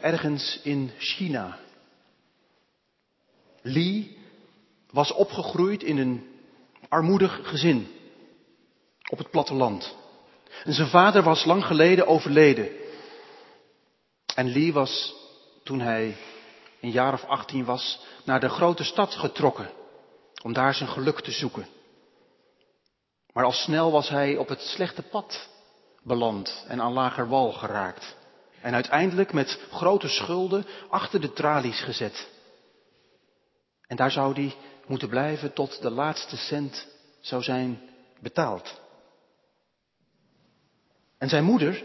ergens in China. Lee was opgegroeid in een armoedig gezin op het platteland. En zijn vader was lang geleden overleden. En Lee was, toen hij een jaar of 18 was, naar de grote stad getrokken om daar zijn geluk te zoeken. Maar al snel was hij op het slechte pad beland en aan lager wal geraakt. En uiteindelijk met grote schulden achter de tralies gezet. En daar zou hij moeten blijven tot de laatste cent zou zijn betaald. En zijn moeder,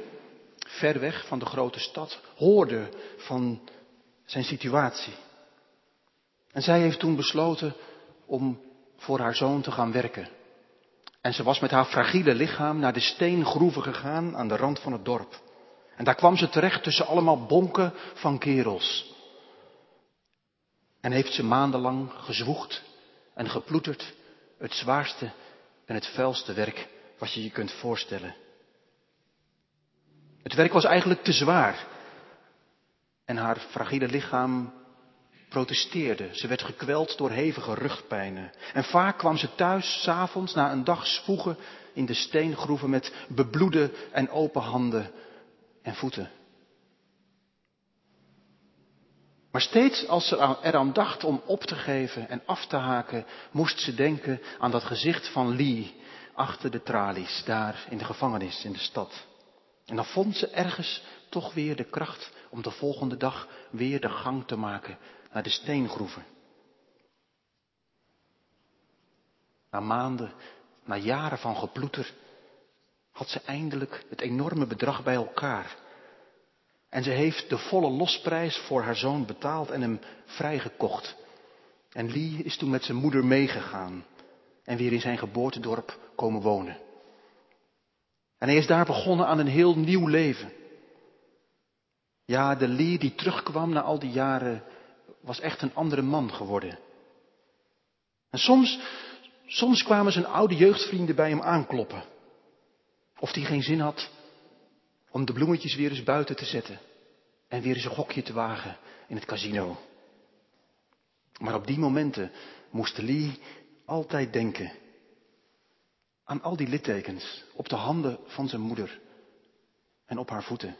ver weg van de grote stad, hoorde van zijn situatie. En zij heeft toen besloten om voor haar zoon te gaan werken. En ze was met haar fragiele lichaam naar de steengroeven gegaan aan de rand van het dorp. En daar kwam ze terecht tussen allemaal bonken van kerels. En heeft ze maandenlang gezwoegd en geploeterd, het zwaarste en het vuilste werk wat je je kunt voorstellen. Het werk was eigenlijk te zwaar. En haar fragiele lichaam protesteerde. Ze werd gekweld door hevige rugpijnen. En vaak kwam ze thuis, s'avonds, na een dag zwoegen in de steengroeven met bebloede en open handen en voeten. Maar steeds als ze eraan dacht om op te geven en af te haken, moest ze denken aan dat gezicht van Lee achter de tralies, daar in de gevangenis in de stad. En dan vond ze ergens toch weer de kracht om de volgende dag weer de gang te maken naar de steengroeven. Na maanden, na jaren van geploeter, had ze eindelijk het enorme bedrag bij elkaar. En ze heeft de volle losprijs voor haar zoon betaald en hem vrijgekocht. En Lee is toen met zijn moeder meegegaan en weer in zijn geboortedorp komen wonen. En hij is daar begonnen aan een heel nieuw leven. Ja, de Lee die terugkwam na al die jaren was echt een andere man geworden. En soms, soms kwamen zijn oude jeugdvrienden bij hem aankloppen. Of hij geen zin had om de bloemetjes weer eens buiten te zetten. En weer eens een gokje te wagen in het casino. Maar op die momenten moest Lee altijd denken aan al die littekens op de handen van zijn moeder en op haar voeten.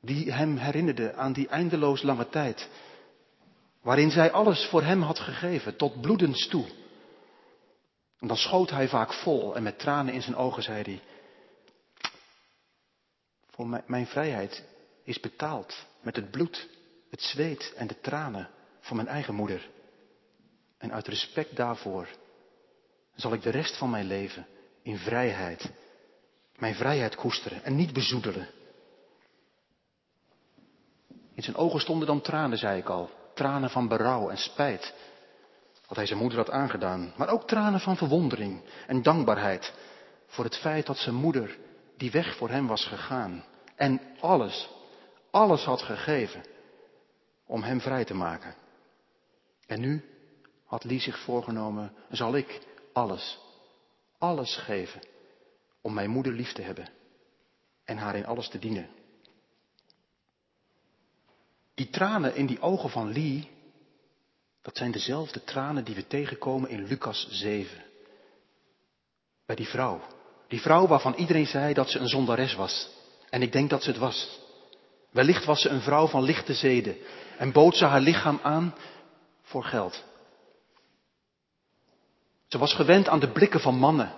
Die hem herinnerden aan die eindeloos lange tijd, waarin zij alles voor hem had gegeven, tot bloedens toe. En dan schoot hij vaak vol en met tranen in zijn ogen zei hij, voor mijn, mijn vrijheid is betaald met het bloed, het zweet en de tranen van mijn eigen moeder. En uit respect daarvoor zal ik de rest van mijn leven in vrijheid, mijn vrijheid koesteren en niet bezoedelen. In zijn ogen stonden dan tranen, zei ik al. Tranen van berouw en spijt. Wat hij zijn moeder had aangedaan. Maar ook tranen van verwondering en dankbaarheid. Voor het feit dat zijn moeder die weg voor hem was gegaan. En alles, alles had gegeven om hem vrij te maken. En nu had Lie zich voorgenomen, zal ik alles, alles geven om mijn moeder lief te hebben en haar in alles te dienen. Die tranen in die ogen van Lee, dat zijn dezelfde tranen die we tegenkomen in Lucas 7. Bij die vrouw. Die vrouw waarvan iedereen zei dat ze een zondares was. En ik denk dat ze het was. Wellicht was ze een vrouw van lichte zeden en bood ze haar lichaam aan voor geld. Ze was gewend aan de blikken van mannen.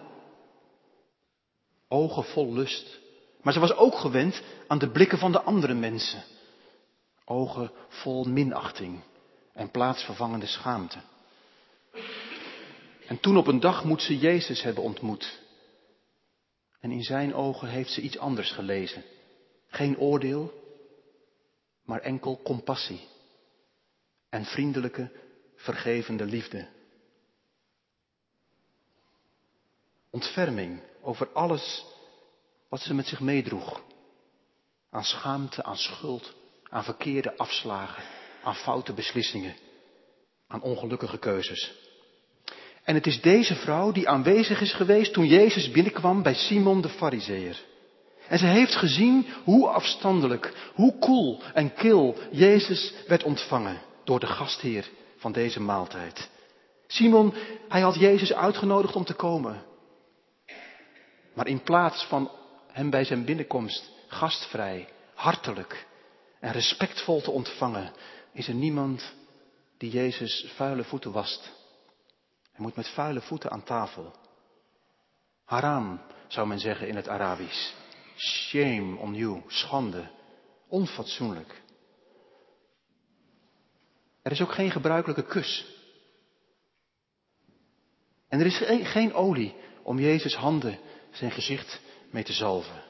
Ogen vol lust. Maar ze was ook gewend aan de blikken van de andere mensen. Ogen vol minachting en plaatsvervangende schaamte. En toen op een dag moet ze Jezus hebben ontmoet. En in zijn ogen heeft ze iets anders gelezen. Geen oordeel, maar enkel compassie en vriendelijke, vergevende liefde. Ontferming over alles wat ze met zich meedroeg. Aan schaamte, aan schuld, aan verkeerde afslagen, aan foute beslissingen, aan ongelukkige keuzes. En het is deze vrouw die aanwezig is geweest toen Jezus binnenkwam bij Simon de Fariseer. En ze heeft gezien hoe afstandelijk, hoe koel en kil Jezus werd ontvangen door de gastheer van deze maaltijd. Simon, hij had Jezus uitgenodigd om te komen. Maar in plaats van hem bij zijn binnenkomst gastvrij, hartelijk en respectvol te ontvangen, is er niemand die Jezus vuile voeten wast. Hij moet met vuile voeten aan tafel. Haram, zou men zeggen in het Arabisch. Shame on you, schande, onfatsoenlijk. Er is ook geen gebruikelijke kus. En er is geen olie om Jezus handen, zijn gezicht mee te zalven.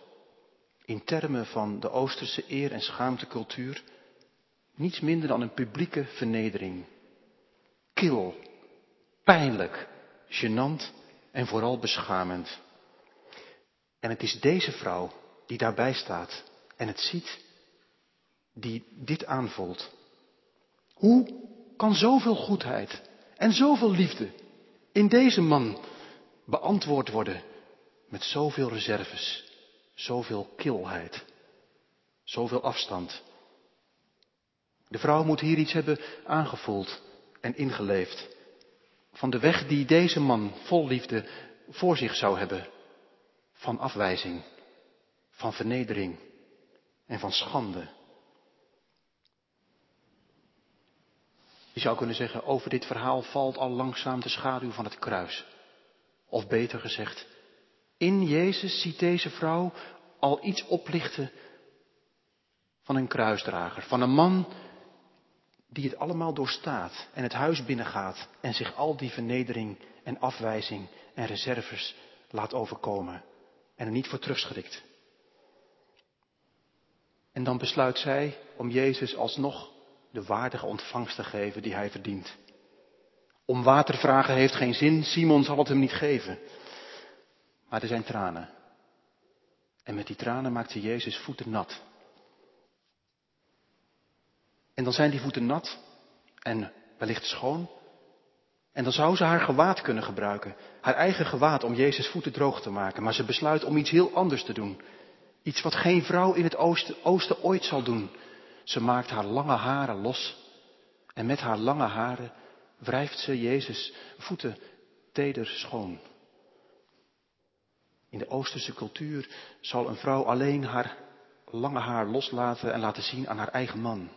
In termen van de Oosterse eer- en schaamtecultuur niets minder dan een publieke vernedering. Kil, pijnlijk, gênant en vooral beschamend. En het is deze vrouw die daarbij staat en het ziet, die dit aanvoelt. Hoe kan zoveel goedheid en zoveel liefde in deze man beantwoord worden met zoveel reserves, zoveel kilheid, zoveel afstand? De vrouw moet hier iets hebben aangevoeld en ingeleefd van de weg die deze man vol liefde voor zich zou hebben. Van afwijzing, van vernedering en van schande. Je zou kunnen zeggen, over dit verhaal valt al langzaam de schaduw van het kruis. Of beter gezegd, in Jezus ziet deze vrouw al iets oplichten van een kruisdrager, van een man die het allemaal doorstaat en het huis binnengaat en zich al die vernedering en afwijzing en reserves laat overkomen en er niet voor terugschrikt. En dan besluit zij om Jezus alsnog de waardige ontvangst te geven die hij verdient. Om water vragen heeft geen zin, Simon zal het hem niet geven. Maar er zijn tranen. En met die tranen maakt ze Jezus voeten nat. En dan zijn die voeten nat en wellicht schoon. En dan zou ze haar gewaad kunnen gebruiken. Haar eigen gewaad om Jezus voeten droog te maken. Maar ze besluit om iets heel anders te doen. Iets wat geen vrouw in het oosten, oosten ooit zal doen. Ze maakt haar lange haren los. En met haar lange haren wrijft ze Jezus voeten teder schoon. In de Oosterse cultuur zal een vrouw alleen haar lange haar loslaten en laten zien aan haar eigen man.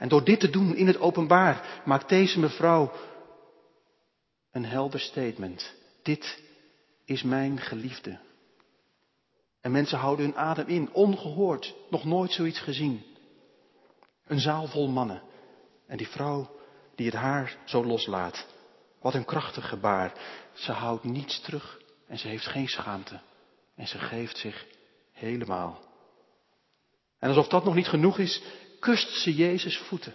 En door dit te doen in het openbaar maakt deze mevrouw een helder statement. Dit is mijn geliefde. En mensen houden hun adem in, ongehoord, nog nooit zoiets gezien. Een zaal vol mannen. En die vrouw die het haar zo loslaat. Wat een krachtig gebaar. Ze houdt niets terug en ze heeft geen schaamte. En ze geeft zich helemaal. En alsof dat nog niet genoeg is, kust ze Jezus voeten.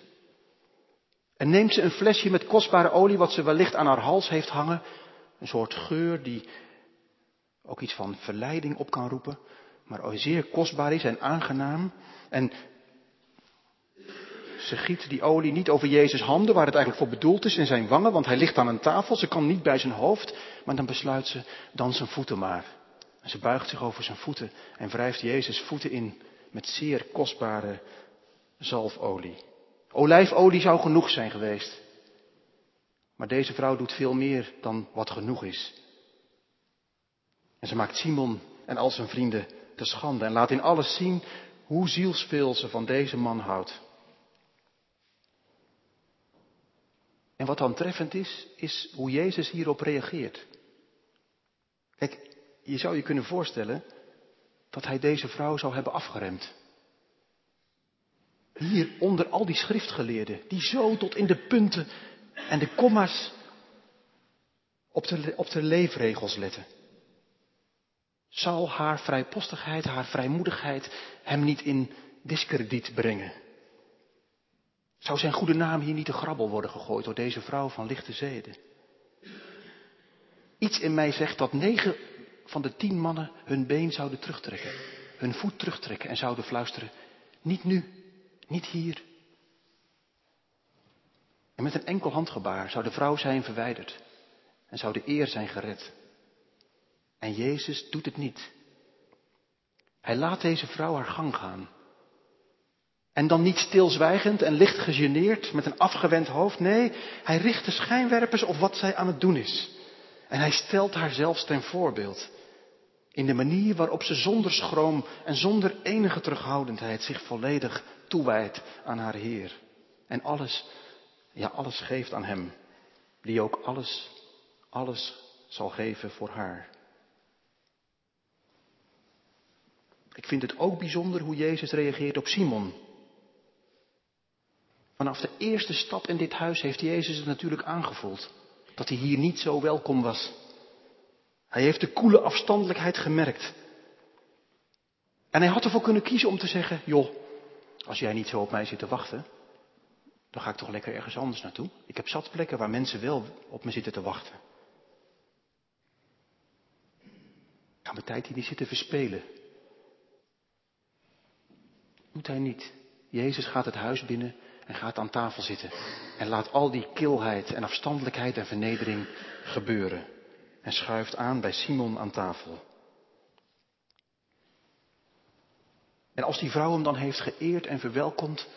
En neemt ze een flesje met kostbare olie, wat ze wellicht aan haar hals heeft hangen. Een soort geur die ook iets van verleiding op kan roepen, maar zeer kostbaar is en aangenaam. En ze giet die olie niet over Jezus handen, waar het eigenlijk voor bedoeld is, in zijn wangen, want hij ligt aan een tafel. Ze kan niet bij zijn hoofd, maar dan besluit ze dan zijn voeten maar. En ze buigt zich over zijn voeten en wrijft Jezus voeten in met zeer kostbare zalfolie. Olijfolie zou genoeg zijn geweest. Maar deze vrouw doet veel meer dan wat genoeg is. En ze maakt Simon en al zijn vrienden te schande en laat in alles zien hoe zielsveel ze van deze man houdt. En wat dan treffend is, is hoe Jezus hierop reageert. Kijk, je zou je kunnen voorstellen dat hij deze vrouw zou hebben afgeremd. Hier onder al die schriftgeleerden, die zo tot in de punten en de komma's op de, op de leefregels letten. Zal haar vrijpostigheid, haar vrijmoedigheid hem niet in diskrediet brengen? Zou zijn goede naam hier niet te grabbel worden gegooid door deze vrouw van lichte zeden? Iets in mij zegt dat negen van de tien mannen hun been zouden terugtrekken, hun voet terugtrekken en zouden fluisteren, niet nu, niet hier. En met een enkel handgebaar zou de vrouw zijn verwijderd en zou de eer zijn gered. En Jezus doet het niet. Hij laat deze vrouw haar gang gaan. En dan niet stilzwijgend en licht gegeneerd met een afgewend hoofd. Nee, hij richt de schijnwerpers op wat zij aan het doen is. En hij stelt haar zelfs ten voorbeeld. In de manier waarop ze zonder schroom en zonder enige terughoudendheid zich volledig toewijdt aan haar Heer. En alles, ja alles geeft aan Hem. Die ook alles, alles zal geven voor haar. Ik vind het ook bijzonder hoe Jezus reageert op Simon. Vanaf de eerste stap in dit huis heeft Jezus het natuurlijk aangevoeld. Dat hij hier niet zo welkom was. Hij heeft de koele afstandelijkheid gemerkt. En hij had ervoor kunnen kiezen om te zeggen, joh, als jij niet zo op mij zit te wachten, dan ga ik toch lekker ergens anders naartoe. Ik heb zat plekken waar mensen wel op me zitten te wachten. Ik ga mijn tijd hier niet zitten verspelen. Doet hij niet. Jezus gaat het huis binnen en gaat aan tafel zitten. En laat al die kilheid en afstandelijkheid en vernedering gebeuren. En schuift aan bij Simon aan tafel. En als die vrouw hem dan heeft geëerd en verwelkomd,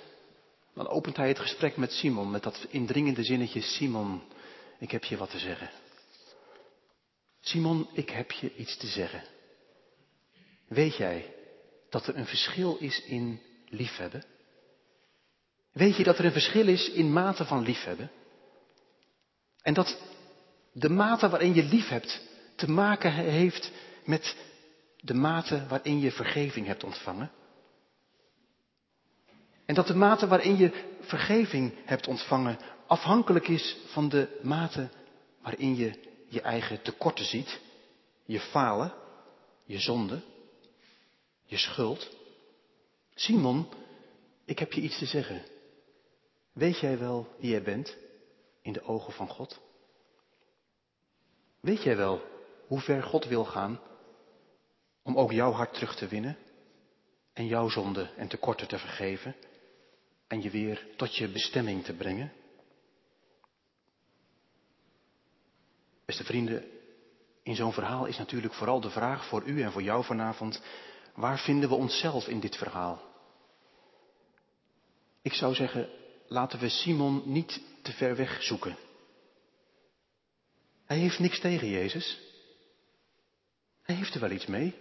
dan opent hij het gesprek met Simon met dat indringende zinnetje, Simon, ik heb je wat te zeggen. Simon, ik heb je iets te zeggen. Weet jij dat er een verschil is in liefhebben? Weet je dat er een verschil is in mate van liefhebben? En dat de mate waarin je lief hebt te maken heeft met de mate waarin je vergeving hebt ontvangen? En dat de mate waarin je vergeving hebt ontvangen afhankelijk is van de mate waarin je je eigen tekorten ziet, je falen, je zonde, je schuld. Simon, ik heb je iets te zeggen. Weet jij wel wie jij bent in de ogen van God? Weet jij wel hoe ver God wil gaan om ook jouw hart terug te winnen en jouw zonde en tekorten te vergeven en je weer tot je bestemming te brengen? Beste vrienden, in zo'n verhaal is natuurlijk vooral de vraag voor u en voor jou vanavond, waar vinden we onszelf in dit verhaal? Ik zou zeggen, laten we Simon niet te ver weg zoeken. Hij heeft niks tegen Jezus. Hij heeft er wel iets mee.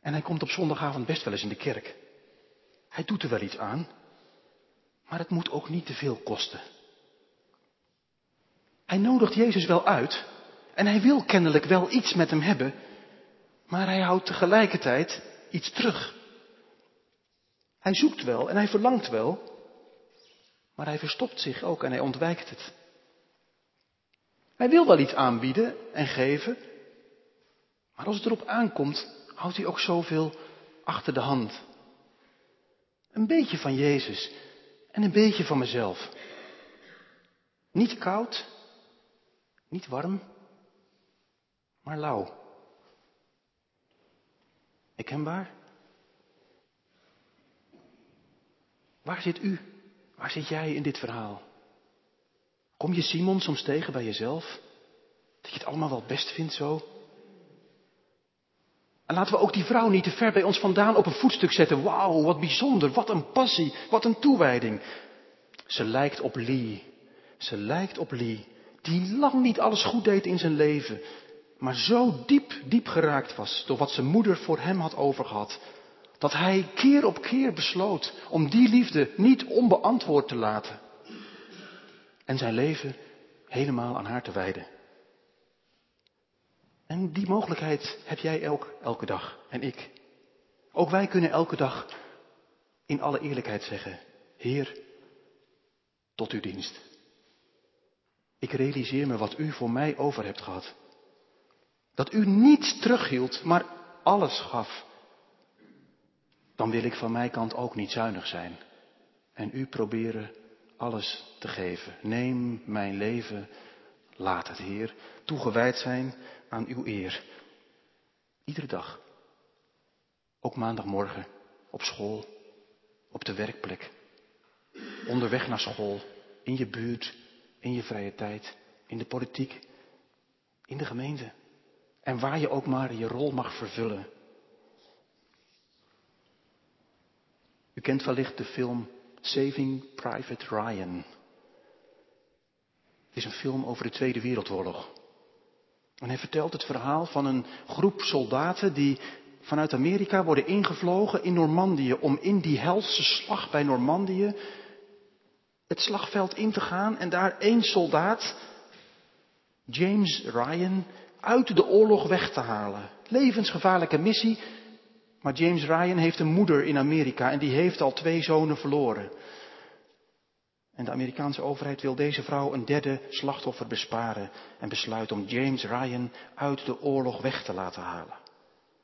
En hij komt op zondagavond best wel eens in de kerk. Hij doet er wel iets aan. Maar het moet ook niet te veel kosten. Hij nodigt Jezus wel uit. En hij wil kennelijk wel iets met hem hebben. Maar hij houdt tegelijkertijd iets terug. Hij zoekt wel en hij verlangt wel. Maar hij verstopt zich ook en hij ontwijkt het. Hij wil wel iets aanbieden en geven. Maar als het erop aankomt, houdt hij ook zoveel achter de hand. Een beetje van Jezus en een beetje van mezelf. Niet koud, niet warm, maar lauw. Ik waar? Waar zit u? Waar zit jij in dit verhaal? Kom je Simon soms tegen bij jezelf? Dat je het allemaal wel best vindt zo? En laten we ook die vrouw niet te ver bij ons vandaan op een voetstuk zetten. Wauw, wat bijzonder, wat een passie, wat een toewijding. Ze lijkt op Lee. Ze lijkt op Lee, die lang niet alles goed deed in zijn leven, maar zo diep, diep geraakt was door wat zijn moeder voor hem had overgehad, dat hij keer op keer besloot om die liefde niet onbeantwoord te laten en zijn leven helemaal aan haar te wijden. En die mogelijkheid heb jij elk, elke dag en ik. Ook wij kunnen elke dag in alle eerlijkheid zeggen, Heer, tot uw dienst. Ik realiseer me wat u voor mij over hebt gehad. Dat u niets terughield, maar alles gaf. Dan wil ik van mijn kant ook niet zuinig zijn. En u proberen alles te geven. Neem mijn leven, laat het Heer, toegewijd zijn aan uw eer. Iedere dag. Ook maandagmorgen, op school, op de werkplek, onderweg naar school, in je buurt, in je vrije tijd, in de politiek, in de gemeente. En waar je ook maar je rol mag vervullen. U kent wellicht de film Saving Private Ryan. Is een film over de Tweede Wereldoorlog. En hij vertelt het verhaal van een groep soldaten die vanuit Amerika worden ingevlogen in Normandië om in die helse slag bij Normandië het slagveld in te gaan en daar één soldaat, James Ryan, uit de oorlog weg te halen. Levensgevaarlijke missie, maar James Ryan heeft een moeder in Amerika en die heeft al twee zonen verloren. En de Amerikaanse overheid wil deze vrouw een derde slachtoffer besparen en besluit om James Ryan uit de oorlog weg te laten halen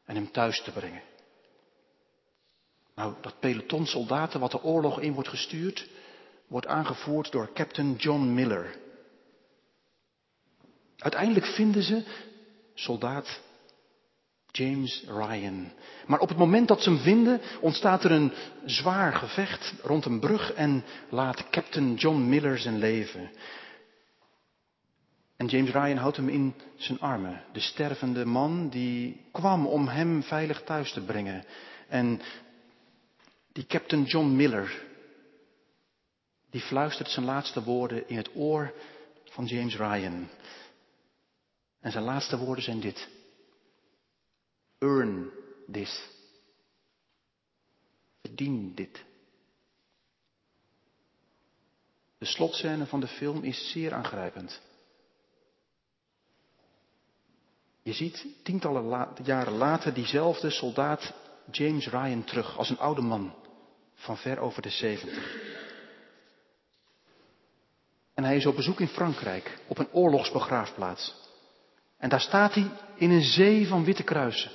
en hem thuis te brengen. Nou, dat peloton soldaten wat de oorlog in wordt gestuurd, wordt aangevoerd door Captain John Miller. Uiteindelijk vinden ze soldaat James Ryan. Maar op het moment dat ze hem vinden, ontstaat er een zwaar gevecht rond een brug en laat Captain John Miller zijn leven. En James Ryan houdt hem in zijn armen. De stervende man die kwam om hem veilig thuis te brengen. En die Captain John Miller, die fluistert zijn laatste woorden in het oor van James Ryan. En zijn laatste woorden zijn dit. Earn this. Verdien dit. De slotscène van de film is zeer aangrijpend. Je ziet tientallen jaren later diezelfde soldaat James Ryan terug als een oude man van ver over de zeventig. En hij is op bezoek in Frankrijk, op een oorlogsbegraafplaats. En daar staat hij in een zee van witte kruisen.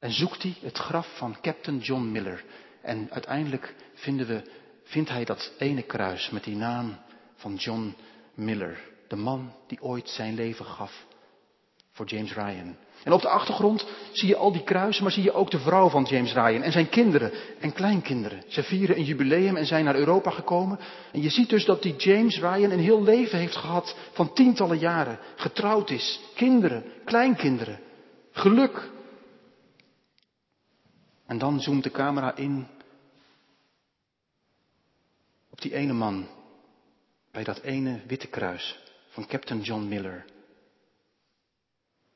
En zoekt hij het graf van Captain John Miller. En uiteindelijk vinden we, vindt hij dat ene kruis met die naam van John Miller. De man die ooit zijn leven gaf voor James Ryan. En op de achtergrond zie je al die kruisen, maar zie je ook de vrouw van James Ryan en zijn kinderen en kleinkinderen. Ze vieren een jubileum en zijn naar Europa gekomen. En je ziet dus dat die James Ryan een heel leven heeft gehad van tientallen jaren. Getrouwd is, kinderen, kleinkinderen, geluk. En dan zoomt de camera in op die ene man bij dat ene witte kruis van Captain John Miller.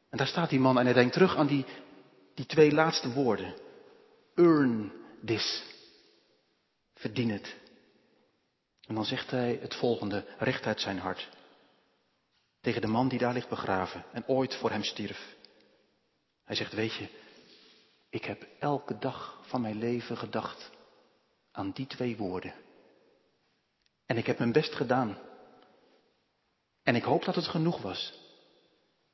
En daar staat die man en hij denkt terug aan die, die twee laatste woorden. Earn this. Verdien het. En dan zegt hij het volgende, recht uit zijn hart. Tegen de man die daar ligt begraven en ooit voor hem stierf. Hij zegt, weet je, ik heb elke dag van mijn leven gedacht aan die twee woorden. En ik heb mijn best gedaan. En ik hoop dat het genoeg was.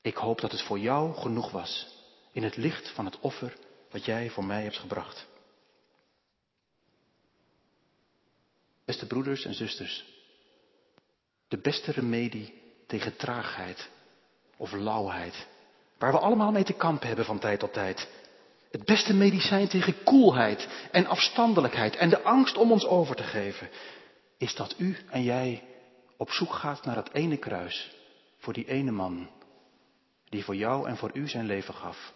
Ik hoop dat het voor jou genoeg was in het licht van het offer wat jij voor mij hebt gebracht. Beste broeders en zusters, de beste remedie tegen traagheid of lauwheid, waar we allemaal mee te kampen hebben van tijd tot tijd. Het beste medicijn tegen koelheid en afstandelijkheid en de angst om ons over te geven, is dat u en jij op zoek gaat naar dat ene kruis voor die ene man die voor jou en voor u zijn leven gaf.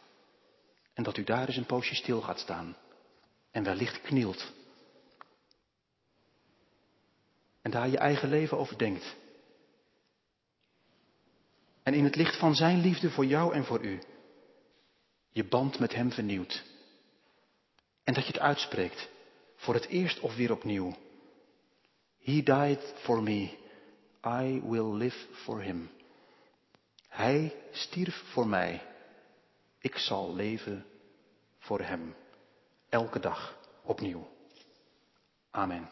En dat u daar eens een poosje stil gaat staan en wellicht knielt. En daar je eigen leven over denkt. En in het licht van zijn liefde voor jou en voor u, je band met hem vernieuwt. En dat je het uitspreekt, voor het eerst of weer opnieuw. He died for me, I will live for him. Hij stierf voor mij. Ik zal leven voor Hem. Elke dag opnieuw. Amen.